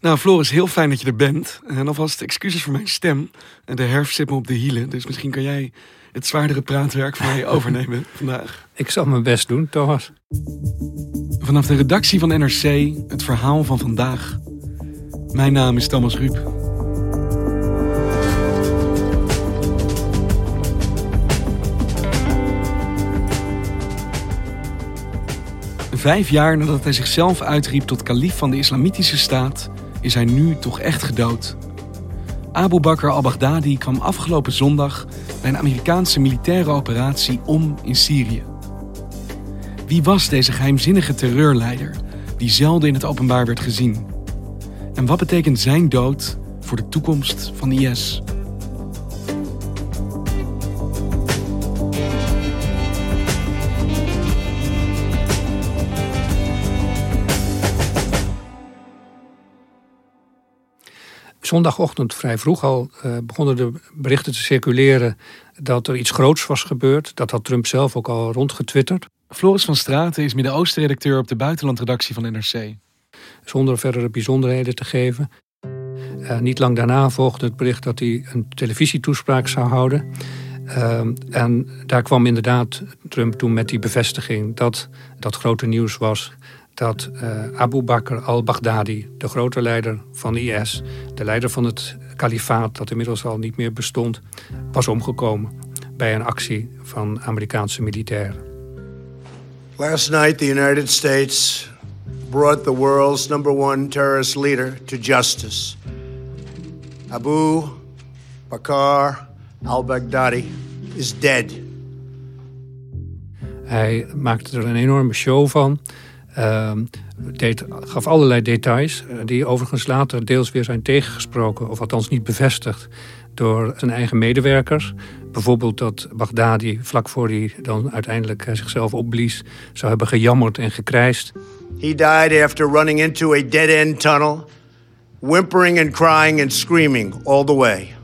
Nou, Floris, heel fijn dat je er bent. En alvast excuses voor mijn stem. En de herfst zit me op de hielen, dus misschien kan jij het zwaardere praatwerk van mij overnemen vandaag. Ik zal mijn best doen, Thomas. Vanaf de redactie van NRC, het verhaal van vandaag. Mijn naam is Thomas Ruip. Vijf jaar nadat hij zichzelf uitriep tot kalif van de Islamitische Staat, is hij nu toch echt gedood. Abu Bakr al-Baghdadi kwam afgelopen zondag bij een Amerikaanse militaire operatie om in Syrië. Wie was deze geheimzinnige terreurleider die zelden in het openbaar werd gezien? En wat betekent zijn dood voor de toekomst van IS? Zondagochtend vrij vroeg al uh, begonnen de berichten te circuleren dat er iets groots was gebeurd. Dat had Trump zelf ook al rondgetwitterd. Floris van Straten is Midden-Oosten-redacteur op de buitenlandredactie van NRC. Zonder verdere bijzonderheden te geven. Uh, niet lang daarna volgde het bericht dat hij een televisietoespraak zou houden. Uh, en daar kwam inderdaad Trump toen met die bevestiging dat dat grote nieuws was dat uh, Abu Bakr al-Baghdadi, de grote leider van IS, de leider van het kalifaat dat inmiddels al niet meer bestond, was omgekomen bij een actie van Amerikaanse militairen. Last night the United States brought the world's number one terrorist leader to justice. Abu Bakr al-Baghdadi is dead. Hij maakte er een enorme show van. Uh, deed, gaf allerlei details, eh, die overigens later deels weer zijn tegengesproken, of althans niet bevestigd, door zijn eigen medewerkers. Bijvoorbeeld dat Baghdadi, vlak voor hij dan uiteindelijk eh, zichzelf opblies, zou hebben gejammerd en gekrijsd. He died after running into a dead-end tunnel, whimpering and crying and screaming all the way.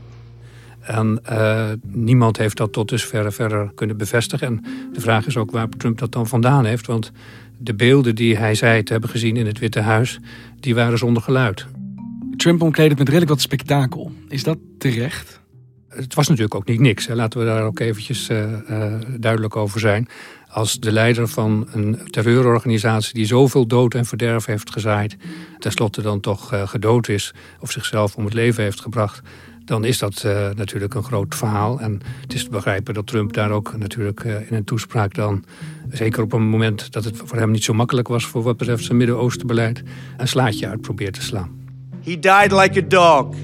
En uh, niemand heeft dat tot dusver verder kunnen bevestigen. En de vraag is ook waar Trump dat dan vandaan heeft. Want de beelden die hij zei te hebben gezien in het Witte Huis, die waren zonder geluid. Trump omkleedt het met redelijk wat spektakel. Is dat terecht? Het was natuurlijk ook niet niks. Hè. Laten we daar ook eventjes uh, uh, duidelijk over zijn. Als de leider van een terreurorganisatie die zoveel dood en verderf heeft gezaaid, tenslotte dan toch uh, gedood is of zichzelf om het leven heeft gebracht, dan is dat uh, natuurlijk een groot verhaal. En het is te begrijpen dat Trump daar ook natuurlijk uh, in een toespraak dan... zeker op een moment dat het voor hem niet zo makkelijk was... voor wat betreft zijn Midden-Oostenbeleid... een slaatje uit probeert te slaan. He died like a dog.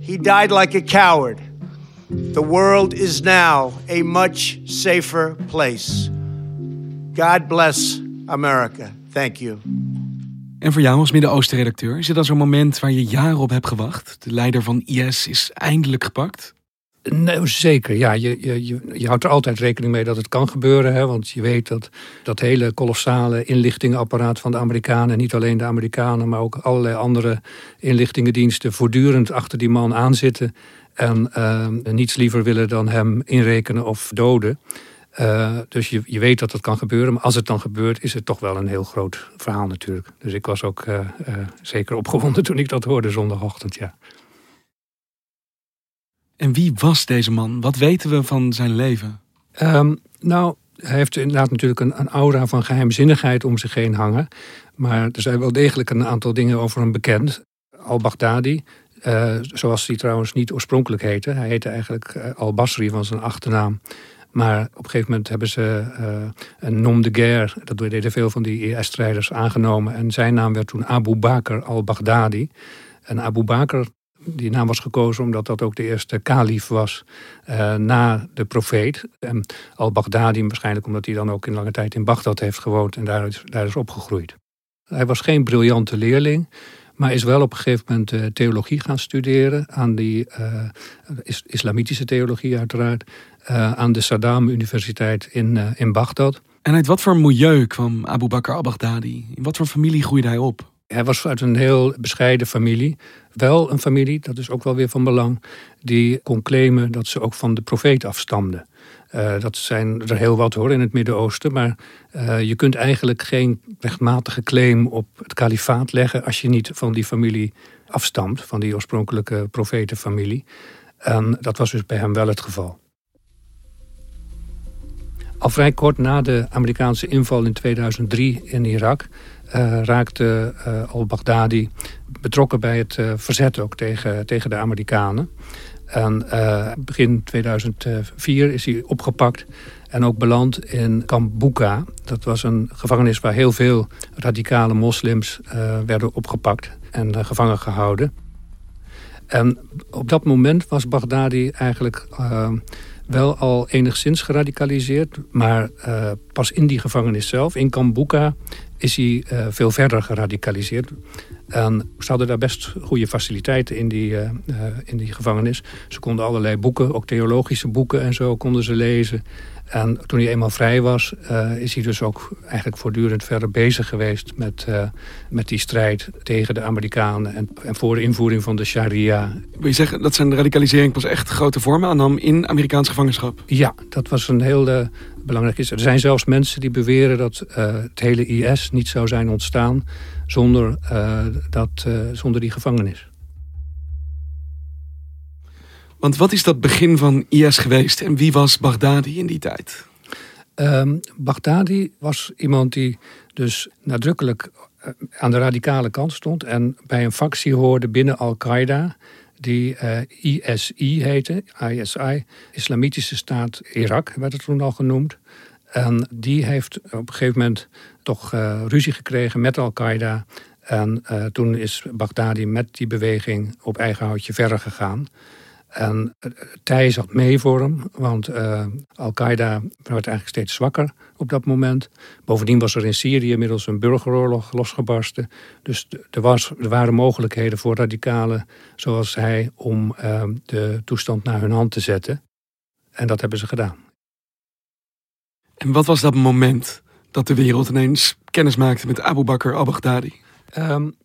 He died like a coward. The world is now a much safer place. God bless America. Thank you. En voor jou als Midden-Oosten-redacteur, is dit dan zo'n moment waar je jaren op hebt gewacht? De leider van IS is eindelijk gepakt? Nee, zeker. Ja, je, je, je, houdt er altijd rekening mee dat het kan gebeuren. Hè, want je weet dat dat hele kolossale inlichtingenapparaat van de Amerikanen... en niet alleen de Amerikanen, maar ook allerlei andere inlichtingendiensten... voortdurend achter die man aanzitten... en uh, niets liever willen dan hem inrekenen of doden. Uh, dus je, je weet dat het kan gebeuren. Maar als het dan gebeurt, is het toch wel een heel groot verhaal natuurlijk. Dus ik was ook uh, uh, zeker opgewonden toen ik dat hoorde zondagochtend, ja. En wie was deze man? Wat weten we van zijn leven? Um, nou, hij heeft inderdaad natuurlijk een, een, aura van geheimzinnigheid om zich heen hangen. Maar er zijn wel degelijk een aantal dingen over hem bekend. Al-Baghdadi, zoals hij trouwens niet oorspronkelijk heette. Hij heette eigenlijk Al-Basri van zijn achternaam. Maar op een gegeven moment hebben ze een nom de guerre, dat deden veel van die IS-strijders, aangenomen. En zijn naam werd toen Abu Bakr al-Baghdadi. En Abu Bakr, die naam was gekozen omdat dat ook de eerste kalif was uh, na de profeet. En al-Baghdadi waarschijnlijk omdat hij dan ook in lange tijd in Bagdad heeft gewoond en daar is, daar is opgegroeid. Hij was geen briljante leerling. Maar is wel op een gegeven moment uh, theologie gaan studeren. Aan die is, islamitische theologie uiteraard. Uh, aan de Saddam Universiteit in, in Bagdad. En uit wat voor milieu kwam Abu Bakr al-Baghdadi? In wat voor familie groeide hij op? Hij was uit een heel bescheiden familie. Wel een familie, dat is ook wel weer van belang, die kon claimen dat ze ook van de profeet afstamden. Uh, dat zijn er heel wat hoor in het Midden-Oosten. Maar uh, je kunt eigenlijk geen rechtmatige claim op het kalifaat leggen als je niet van die familie afstamt, van die oorspronkelijke profetenfamilie. En dat was dus bij hem wel het geval. Al vrij kort na de Amerikaanse inval in 2003 in Irak raakte uh, al-Baghdadi betrokken bij het uh, verzet ook tegen, tegen de Amerikanen. En begin 2004 is hij opgepakt en ook beland in kamp Buka. Dat was een gevangenis waar heel veel radicale moslims werden opgepakt en gevangen gehouden. En op dat moment was Baghdadi eigenlijk wel al enigszins geradicaliseerd. Maar pas in die gevangenis zelf, in Kambuka, is hij uh, veel verder geradicaliseerd. En ze hadden daar best goede faciliteiten in die, uh, in die gevangenis. Ze konden allerlei boeken, ook theologische boeken en zo, konden ze lezen. En toen hij eenmaal vrij was, uh, is hij dus ook eigenlijk voortdurend verder bezig geweest met, uh, met die strijd tegen de Amerikanen en, en, voor de invoering van de sharia. Wil je zeggen dat zijn radicalisering pas echt grote vormen aannam in Amerikaans gevangenschap? Ja, dat was een heel uh, belangrijk iets. Er zijn zelfs mensen die beweren dat het hele IS niet zou zijn ontstaan zonder, dat, zonder die gevangenis. Want wat is dat begin van IS geweest en wie was Baghdadi in die tijd? Um, Baghdadi was iemand die dus nadrukkelijk eh, aan de radicale kant stond en bij een factie hoorde binnen Al-Qaeda die uh, eh, ISI heette, ISI, Islamitische Staat Irak werd het toen al genoemd. En die heeft op een gegeven moment toch uh, ruzie gekregen met Al-Qaeda. En toen is Baghdadi met die beweging op eigen houtje verder gegaan. En uh, tij zat mee voor hem, want uh, Al-Qaeda werd eigenlijk steeds zwakker op dat moment. Bovendien was er in Syrië inmiddels een burgeroorlog losgebarsten. Dus er, was, er waren mogelijkheden voor radicalen zoals hij om uh, de toestand naar hun hand te zetten. En dat hebben ze gedaan. En wat was dat moment dat de wereld ineens kennis maakte met Abu Bakr al-Baghdadi? Um,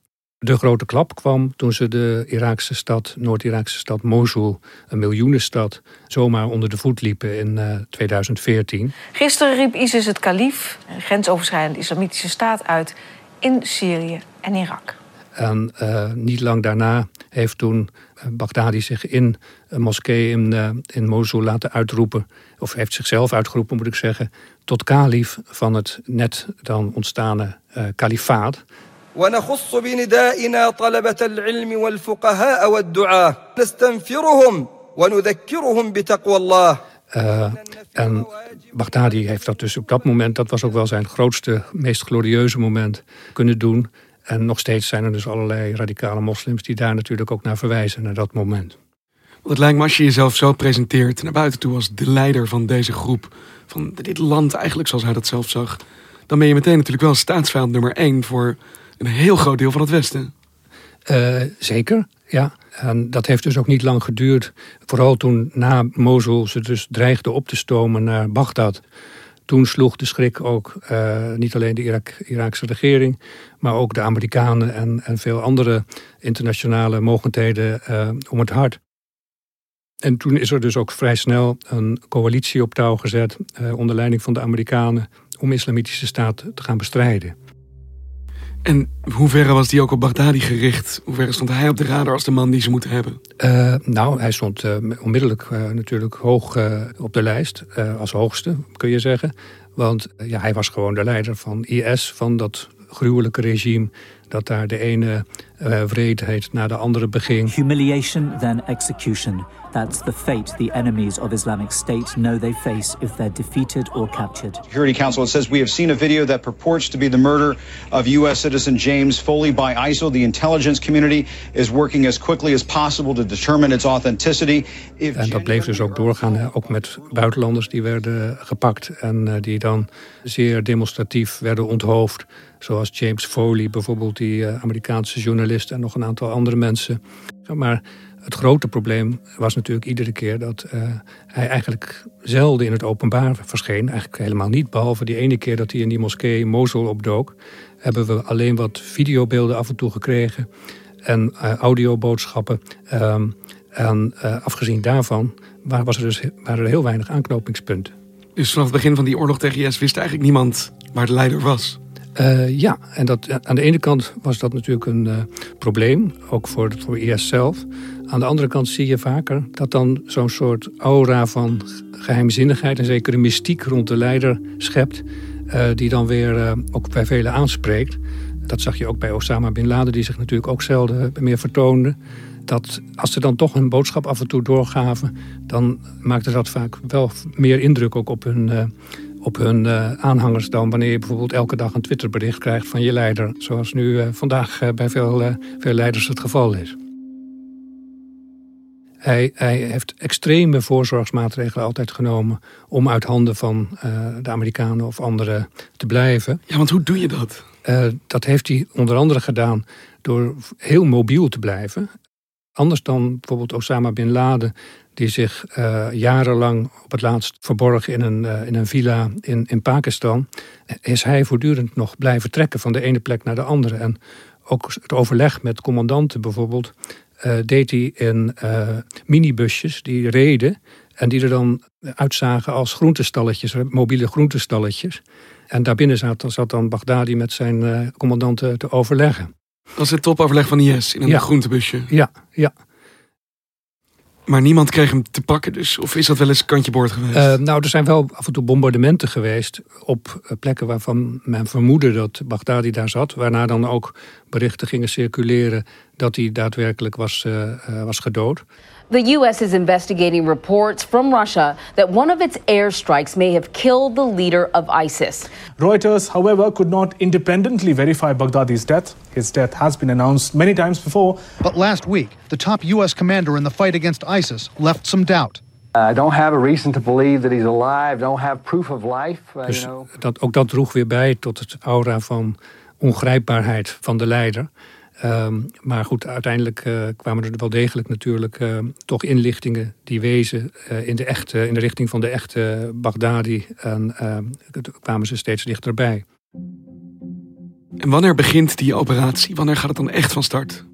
de grote klap kwam toen ze de Iraakse stad, Noord-Iraakse stad Mosul, een miljoenenstad, zomaar onder de voet liepen in uh, 2014. Gisteren riep ISIS het kalif, een grensoverschrijdende islamitische staat, uit in Syrië en Irak. En uh, niet lang daarna heeft toen uh, Baghdadi zich in een moskee in, uh, in Mosul laten uitroepen, of heeft zichzelf uitgeroepen moet ik zeggen, tot kalif van het net dan ontstane kalifaat. ونخص بندائنا طلبة العلم والفقهاء والدعاة نستنفرهم ونذكرهم بتقوى الله Uh, en Baghdadi heeft dat dus op dat moment, dat was ook wel zijn grootste, meest glorieuze moment, kunnen doen. En nog steeds zijn er dus allerlei radicale moslims die daar natuurlijk ook naar verwijzen, naar dat moment. Want het lijkt me als je jezelf zo presenteert naar buiten toe als de leider van deze groep, van dit land eigenlijk zoals hij dat zelf zag, dan ben je meteen natuurlijk wel staatsvijand nummer één voor een heel groot deel van het Westen. Uh, zeker, ja. En dat heeft dus ook niet lang geduurd. Vooral toen na Mosul ze dus dreigde op te stomen naar Bagdad. Toen sloeg de schrik ook uh, niet alleen de Irak, Iraakse regering, maar ook de Amerikanen en, en veel andere internationale mogendheden uh, om het hart. En toen is er dus ook vrij snel een coalitie op touw gezet, onder leiding van de Amerikanen, om islamitische staat te gaan bestrijden. En hoe ver was die ook op Baghdadi gericht? Hoe ver stond hij op de radar als de man die ze moeten hebben? Uh, nou, hij stond uh, onmiddellijk uh, natuurlijk hoog op de lijst. als hoogste, kun je zeggen. Want ja, hij was gewoon de leider van IS, van dat gruwelijke regime dat daar de ene wreedheid na de andere beging. Humiliation, then execution. That's the fate the enemies of Islamic State know they face if they're defeated or captured. Security Council says we have seen a video that purports to be the murder of U.S. citizen James Foley by ISIL. The intelligence community is working as quickly as possible to determine its authenticity. If en dat bleef dus ook doorgaan, ook met buitenlanders die werden gepakt en uh, die dan zeer demonstratief werden onthoofd. Zoals James Foley, bijvoorbeeld die uh, Amerikaanse journalist en nog een aantal andere mensen. Maar Het grote probleem was natuurlijk iedere keer dat uh, hij eigenlijk zelden in het openbaar verscheen. Eigenlijk helemaal niet, behalve die ene keer dat hij in die moskee Mosul opdook. Hebben we alleen wat videobeelden af en toe gekregen en uh, audioboodschappen. Um, en afgezien daarvan was er dus, waren er heel weinig aanknopingspunten. Dus vanaf het begin van die oorlog tegen IS wist eigenlijk niemand waar de leider was? Uh, ja, en dat, aan de ene kant was dat natuurlijk een uh, probleem, ook voor, voor IS zelf. Aan de andere kant zie je vaker dat dan zo'n soort aura van geheimzinnigheid en zekere mystiek rond de leider schept, uh, die dan weer ook bij velen aanspreekt. Dat zag je ook bij Osama Bin Laden, die zich natuurlijk ook zelden meer vertoonde dat als ze dan toch een boodschap af en toe doorgaven, dan maakte dat vaak wel meer indruk ook op hun, op hun uh, aanhangers dan wanneer je bijvoorbeeld elke dag een Twitterbericht krijgt van je leider, zoals nu uh, vandaag bij veel, veel leiders het geval is. Hij, hij, heeft extreme voorzorgsmaatregelen altijd genomen om uit handen van de Amerikanen of anderen te blijven. Ja, want hoe doe je dat? dat heeft hij onder andere gedaan door heel mobiel te blijven. Anders dan bijvoorbeeld Osama Bin Laden, die zich uh, jarenlang op het laatst verborg in een, uh, in een villa in, in Pakistan, is hij voortdurend nog blijven trekken van de ene plek naar de andere. En ook het overleg met commandanten bijvoorbeeld uh, deed hij in minibusjes die reden en die er dan uitzagen als groentestalletjes, mobiele groentestalletjes. En daarbinnen zat, zat dan Baghdadi met zijn commandanten te overleggen. Dat was het topoverleg van IS in een groentebusje. Ja, ja. Maar niemand kreeg hem te pakken dus? Of is dat wel eens kantje boord geweest? Uh, nou, er zijn wel af en toe bombardementen geweest op eh, plekken waarvan men vermoedde dat Baghdadi daar zat. Waarna dan ook berichten gingen circuleren dat hij daadwerkelijk was, uh, was gedood. The U.S. is investigating reports from Russia that one of its airstrikes may have killed the leader of ISIS. Reuters, however, could not independently verify Baghdadi's death. His death has been announced many times before. But last week, the top U.S. commander in the fight against ISIS left some doubt. I don't have a reason to believe that he's alive. Don't have proof of life. Uh, dus you know. dat, ook dat droeg weer bij tot het aura van ongrijpbaarheid van de leider. Um, maar goed, uiteindelijk uh, kwamen er wel degelijk natuurlijk uh, toch inlichtingen die wezen uh, in, de echte, in de richting van de echte Baghdadi. En kwamen ze steeds dichterbij. En wanneer begint die operatie? Wanneer gaat het dan echt van start?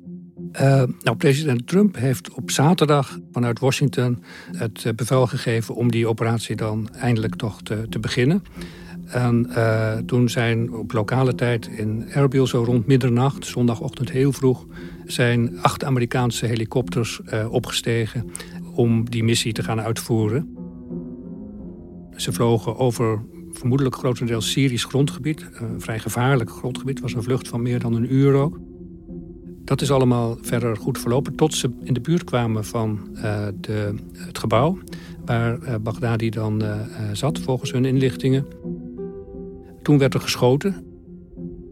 nou, president Trump heeft op zaterdag vanuit Washington het bevel gegeven om die operatie dan eindelijk toch te, te beginnen. En uh, toen zijn op lokale tijd in Erbil, zo rond middernacht, zondagochtend heel vroeg, zijn acht Amerikaanse helikopters uh, opgestegen om die missie te gaan uitvoeren. Ze vlogen over vermoedelijk grotendeels Syrisch grondgebied, een vrij gevaarlijk grondgebied, was een vlucht van meer dan een uur ook. Dat is allemaal verder goed verlopen tot ze in de buurt kwamen van de, het gebouw waar Baghdadi dan zat volgens hun inlichtingen. Toen werd er geschoten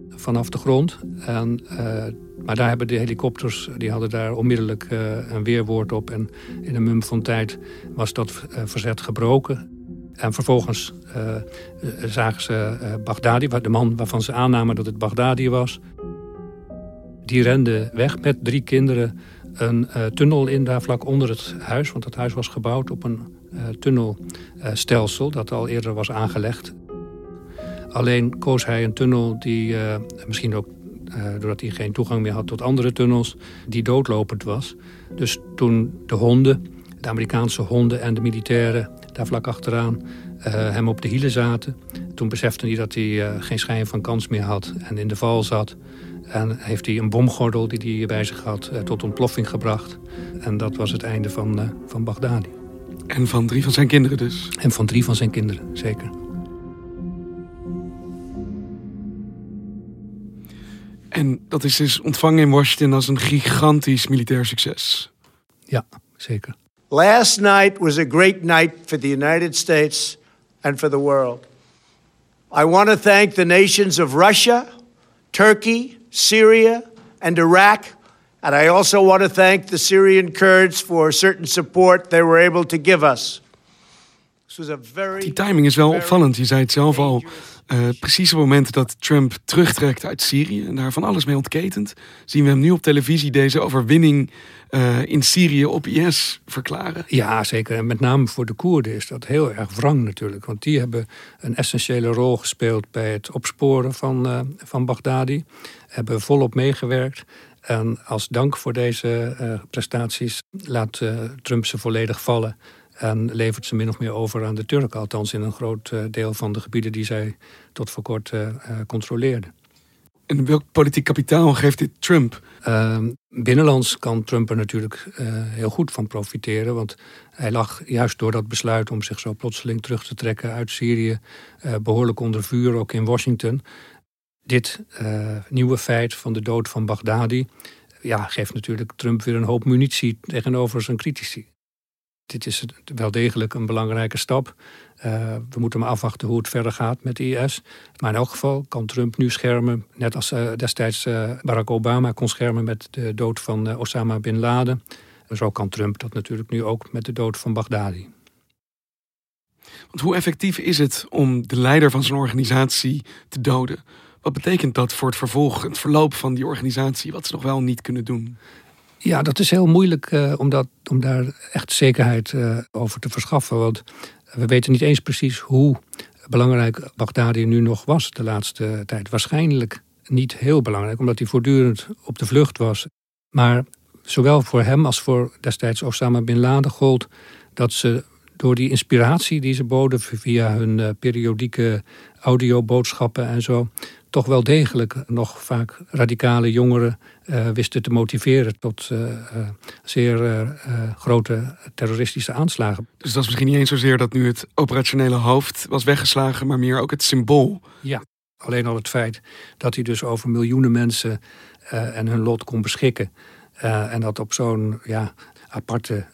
vanaf de grond. En, uh, maar daar hebben de helikopters, die hadden daar onmiddellijk uh, een weerwoord op. En in een mum van tijd was dat uh, verzet gebroken. En vervolgens zagen ze Baghdadi, de man waarvan ze aannamen dat het Baghdadi was. Die rende weg met drie kinderen een tunnel in daar vlak onder het huis. Want het huis was gebouwd op een tunnelstelsel dat al eerder was aangelegd. Alleen koos hij een tunnel die uh, misschien ook uh, doordat hij geen toegang meer had tot andere tunnels, die doodlopend was. Dus toen de honden, de Amerikaanse honden en de militairen daar vlak achteraan uh, hem op de hielen zaten, toen besefte hij dat hij geen schijn van kans meer had en in de val zat. En heeft hij een bomgordel die hij bij zich had tot ontploffing gebracht. En dat was het einde van, van Baghdadi. En van drie van zijn kinderen dus? En van drie van zijn kinderen, zeker. En dat is dus ontvangen in Washington als een gigantisch militair succes. Ja, zeker. Last night was a great night for the United States and for the world. I want to thank the nations of Russia, Turkey, Syria, and Iraq. And I also want to thank the Syrian Kurds for certain support they were able to give us. Die timing is wel opvallend. Je zei het zelf al. Uh, precies op het moment dat Trump terugtrekt uit Syrië en daar van alles mee ontketent, zien we hem nu op televisie deze overwinning uh, in Syrië op IS verklaren. Ja, zeker. En met name voor de Koerden is dat heel erg wrang natuurlijk. Want die hebben een essentiële rol gespeeld bij het opsporen van, uh, van Baghdadi. Hebben volop meegewerkt. En als dank voor deze prestaties laat Trump ze volledig vallen. En levert ze min of meer over aan de Turken, althans in een groot eh, deel van de gebieden die zij tot voor kort uh, controleerden. En welk politiek kapitaal geeft dit Trump? Uh, binnenlands kan Trump er natuurlijk heel goed van profiteren. Want hij lag juist door dat besluit om zich zo plotseling terug te trekken uit Syrië. behoorlijk onder vuur, ook in Washington. Dit nieuwe feit van de dood van Baghdadi. Ja, geeft natuurlijk Trump weer een hoop munitie tegenover zijn critici dit is wel degelijk een belangrijke stap. Uh, we moeten maar afwachten hoe het verder gaat met IS. Maar in elk geval kan Trump nu schermen, net als uh, destijds uh, Barack Obama kon schermen met de dood van Osama bin Laden. Zo kan Trump dat natuurlijk nu ook met de dood van Baghdadi. Want hoe effectief is het om de leider van zo'n organisatie te doden? Wat betekent dat voor het vervolg, het verloop van die organisatie, wat ze nog wel niet kunnen doen? Ja, dat is heel moeilijk uh, om, dat, om daar echt zekerheid uh, over te verschaffen. Want we weten niet eens precies hoe belangrijk Baghdadi nu nog was de laatste tijd. Waarschijnlijk niet heel belangrijk, omdat hij voortdurend op de vlucht was. Maar zowel voor hem als voor destijds Osama bin Laden gold dat ze door die inspiratie die ze boden via hun uh, periodieke audioboodschappen en zo, toch wel degelijk nog vaak radicale jongeren uh, wisten te motiveren tot uh, uh, zeer grote terroristische aanslagen. Dus dat is misschien niet eens zozeer dat nu het operationele hoofd was weggeslagen, maar meer ook het symbool. Ja, alleen al het feit dat hij dus over miljoenen mensen en hun lot kon beschikken. en dat op zo'n ja, aparte,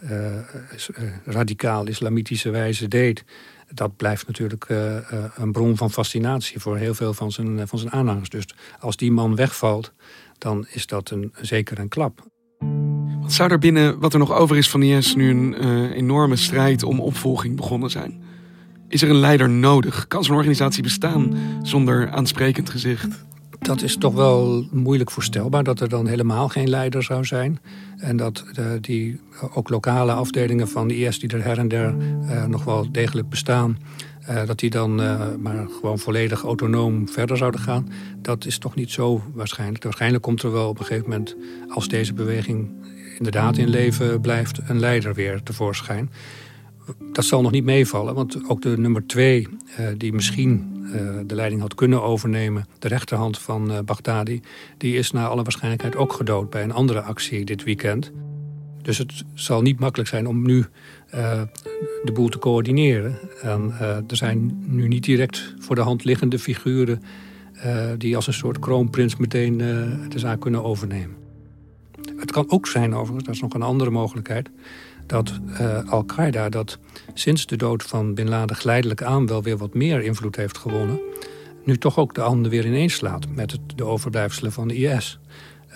radicaal-islamitische wijze deed dat blijft natuurlijk uh, een bron van fascinatie voor heel veel van zijn, uh, van zijn aanhangers. Dus als die man wegvalt, dan is dat een, zeker een klap. Wat zou er binnen wat er nog over is van IS nu een enorme strijd om opvolging begonnen zijn? Is er een leider nodig? Kan zo'n organisatie bestaan zonder aansprekend gezicht? Dat is toch wel moeilijk voorstelbaar dat er dan helemaal geen leider zou zijn. En dat de, die ook lokale afdelingen van de IS die er her en der uh, nog wel degelijk bestaan, dat die dan maar gewoon volledig autonoom verder zouden gaan. Dat is toch niet zo waarschijnlijk. Waarschijnlijk komt er wel op een gegeven moment, als deze beweging inderdaad in leven blijft, een leider weer tevoorschijn. Dat zal nog niet meevallen, want ook de nummer twee, die misschien de leiding had kunnen overnemen, de rechterhand van Baghdadi, die is naar alle waarschijnlijkheid ook gedood bij een andere actie dit weekend. Dus het zal niet makkelijk zijn om nu uh, de boel te coördineren. En, er zijn nu niet direct voor de hand liggende figuren die als een soort kroonprins meteen de zaak kunnen overnemen. Het kan ook zijn, overigens, dat is nog een andere mogelijkheid, dat Al-Qaeda, dat sinds de dood van Bin Laden geleidelijk aan wel weer wat meer invloed heeft gewonnen, nu toch ook de handen weer ineens slaat met het, de overblijfselen van de IS.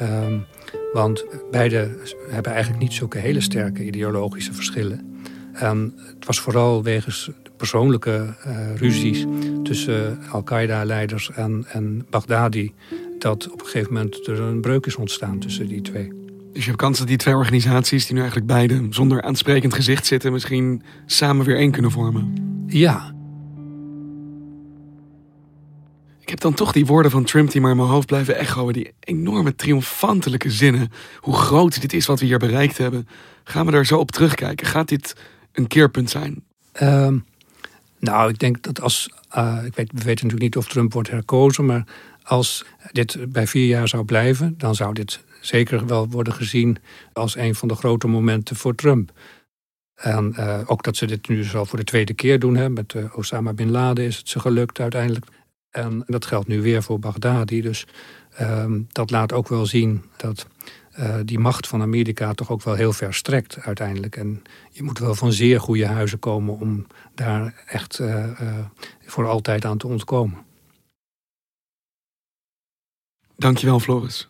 Um, want beide hebben eigenlijk niet zulke hele sterke ideologische verschillen. En het was vooral wegens persoonlijke uh, ruzies tussen Al-Qaeda-leiders en, en Baghdadi... dat op een gegeven moment er een breuk is ontstaan tussen die twee. Dus je hebt kans dat die twee organisaties, die nu eigenlijk beide zonder aansprekend gezicht zitten... misschien samen weer één kunnen vormen? Ja, ik heb dan toch die woorden van Trump die maar in mijn hoofd blijven echoen. Die enorme triomfantelijke zinnen. Hoe groot dit is wat we hier bereikt hebben. Gaan we daar zo op terugkijken? Gaat dit een keerpunt zijn? Um, nou, ik denk dat als. Uh, ik weet, we weten natuurlijk niet of Trump wordt herkozen. Maar als dit bij vier jaar zou blijven. dan zou dit zeker wel worden gezien als een van de grote momenten voor Trump. En uh, ook dat ze dit nu dus al voor de tweede keer doen. Hè. Met uh, Osama bin Laden is het ze gelukt uiteindelijk. En dat geldt nu weer voor Baghdadi. Dus um, dat laat ook wel zien dat uh, die macht van Amerika toch ook wel heel ver strekt uiteindelijk. En je moet wel van zeer goede huizen komen om daar echt voor altijd aan te ontkomen. Dankjewel, Floris.